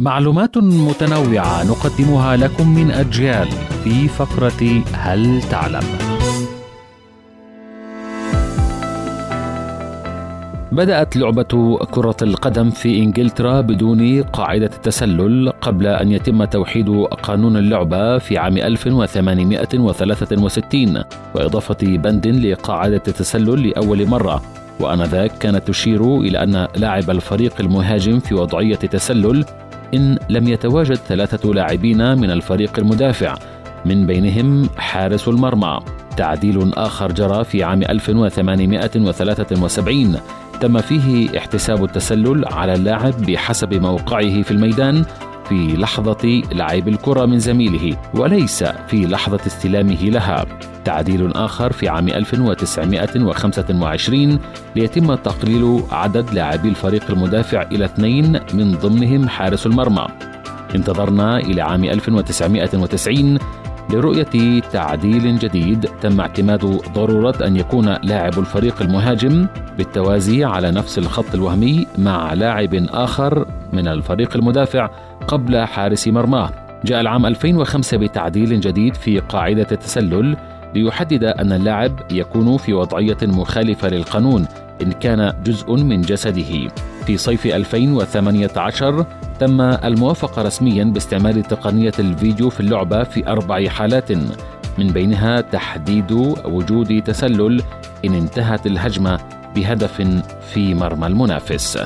معلومات متنوعة نقدمها لكم من أجيال في فقرة هل تعلم؟ بدأت لعبة كرة القدم في إنجلترا بدون قاعدة التسلل قبل أن يتم توحيد قانون اللعبة في عام 1863 وإضافة بند لقاعدة التسلل لأول مرة وآنذاك كانت تشير إلى أن لاعب الفريق المهاجم في وضعية تسلل إن لم يتواجد ثلاثة لاعبين من الفريق المدافع. من بينهم حارس المرمى. تعديل آخر جرى في عام 1873 تم فيه احتساب التسلل على اللاعب بحسب موقعه في الميدان. في لحظة لعب الكرة من زميله وليس في لحظة استلامه لها. تعديل آخر في عام 1925 ليتم تقليل عدد لاعبي الفريق المدافع إلى اثنين من ضمنهم حارس المرمى. انتظرنا إلى عام 1990 لرؤية تعديل جديد تم اعتماد ضرورة أن يكون لاعب الفريق المهاجم بالتوازي على نفس الخط الوهمي مع لاعب آخر من الفريق المدافع قبل حارس مرماه جاء العام 2005 بتعديل جديد في قاعدة التسلل ليحدد أن اللاعب يكون في وضعية مخالفة للقانون إن كان جزء من جسده. في صيف 2018 تم الموافقة رسميا باستعمال تقنية الفيديو في اللعبة في أربع حالات من بينها تحديد وجود تسلل إن انتهت الهجمة بهدف في مرمى المنافس.